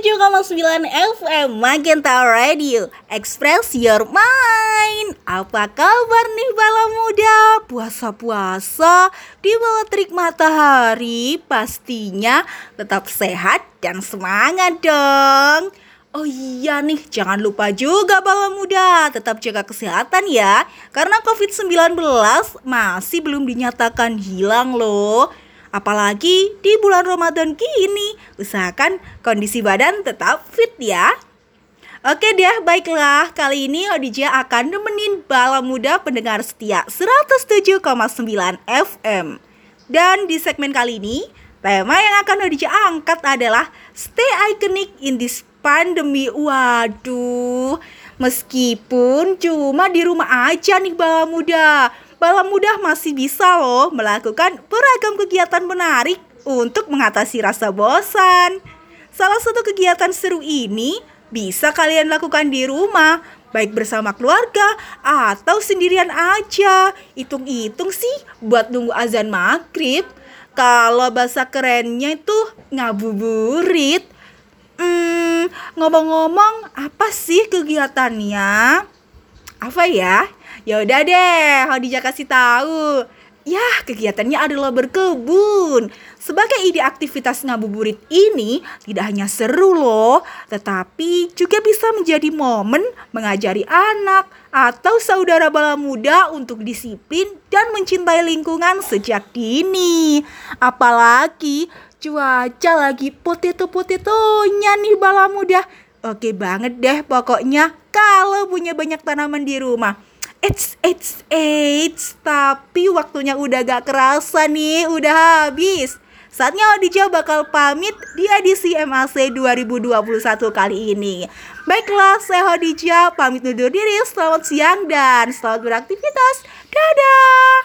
107,9 FM Magenta Radio. Express your mind. Apa kabar nih bala muda? Puasa-puasa di bawah terik matahari Pastinya tetap sehat dan semangat dong. Oh iya nih, jangan lupa juga bala muda Tetap jaga kesehatan ya. Karena COVID-19 masih belum dinyatakan hilang loh. Apalagi di bulan Ramadan gini, usahakan kondisi badan tetap fit ya. Oke deh, baiklah. Kali ini Odija akan nemenin bala muda pendengar setia 107,9 FM. Dan di segmen kali ini, tema yang akan Odija angkat adalah Stay Iconic in this Pandemi. Waduh, meskipun cuma di rumah aja nih bala muda bala muda masih bisa loh melakukan beragam kegiatan menarik untuk mengatasi rasa bosan. Salah satu kegiatan seru ini bisa kalian lakukan di rumah, baik bersama keluarga atau sendirian aja. Hitung-hitung sih buat nunggu azan maghrib. Kalau bahasa kerennya itu ngabuburit. Hmm, ngomong-ngomong apa sih kegiatannya? Apa ya? Ya udah deh, Khadijah kasih tahu. Ya, kegiatannya adalah berkebun. Sebagai ide aktivitas ngabuburit ini tidak hanya seru loh, tetapi juga bisa menjadi momen mengajari anak atau saudara bala muda untuk disiplin dan mencintai lingkungan sejak dini. Apalagi cuaca lagi potato-potetonya nih bala muda. Oke banget deh pokoknya kalau punya banyak tanaman di rumah. Eits, eits, eits, tapi waktunya udah gak kerasa nih, udah habis. Saatnya Odija bakal pamit di edisi MAC 2021 kali ini. Baiklah, saya Odija pamit undur diri. Selamat siang dan selamat beraktivitas. Dadah!